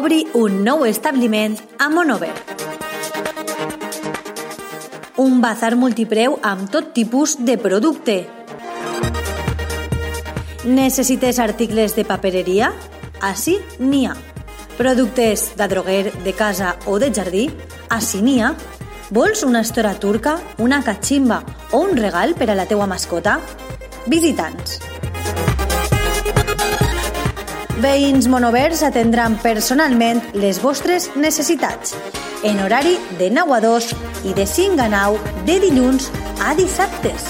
obri un nou establiment a Monover. Un bazar multipreu amb tot tipus de producte. Necessites articles de papereria? Així n'hi ha. Productes d'adroguer, de casa o de jardí? Així n'hi ha. Vols una estora turca, una catximba o un regal per a la teua mascota? Visitants. Veïns monovers atendran personalment les vostres necessitats en horari de 9 a 2 i de 5 a 9 de dilluns a dissabtes.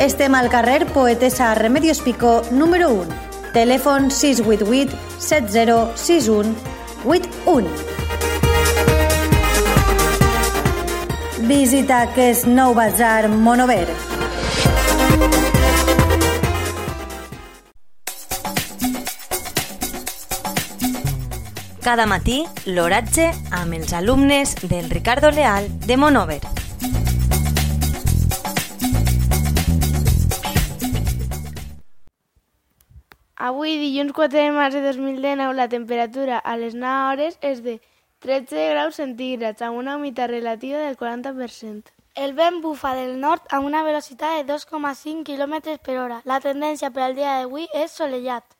Estem al carrer Poetessa Remedios Pico, número 1. Telèfon 688 7061 81. Visita aquest nou bazar Monover. Cada matí, l'oratge amb els alumnes del Ricardo Leal de Monover. Avui, dilluns 4 de març de 2019, la temperatura a les 9 hores és de 13 graus centígrads, amb una humitat relativa del 40%. El vent bufa del nord amb una velocitat de 2,5 km per hora. La tendència per al dia d'avui és solellat.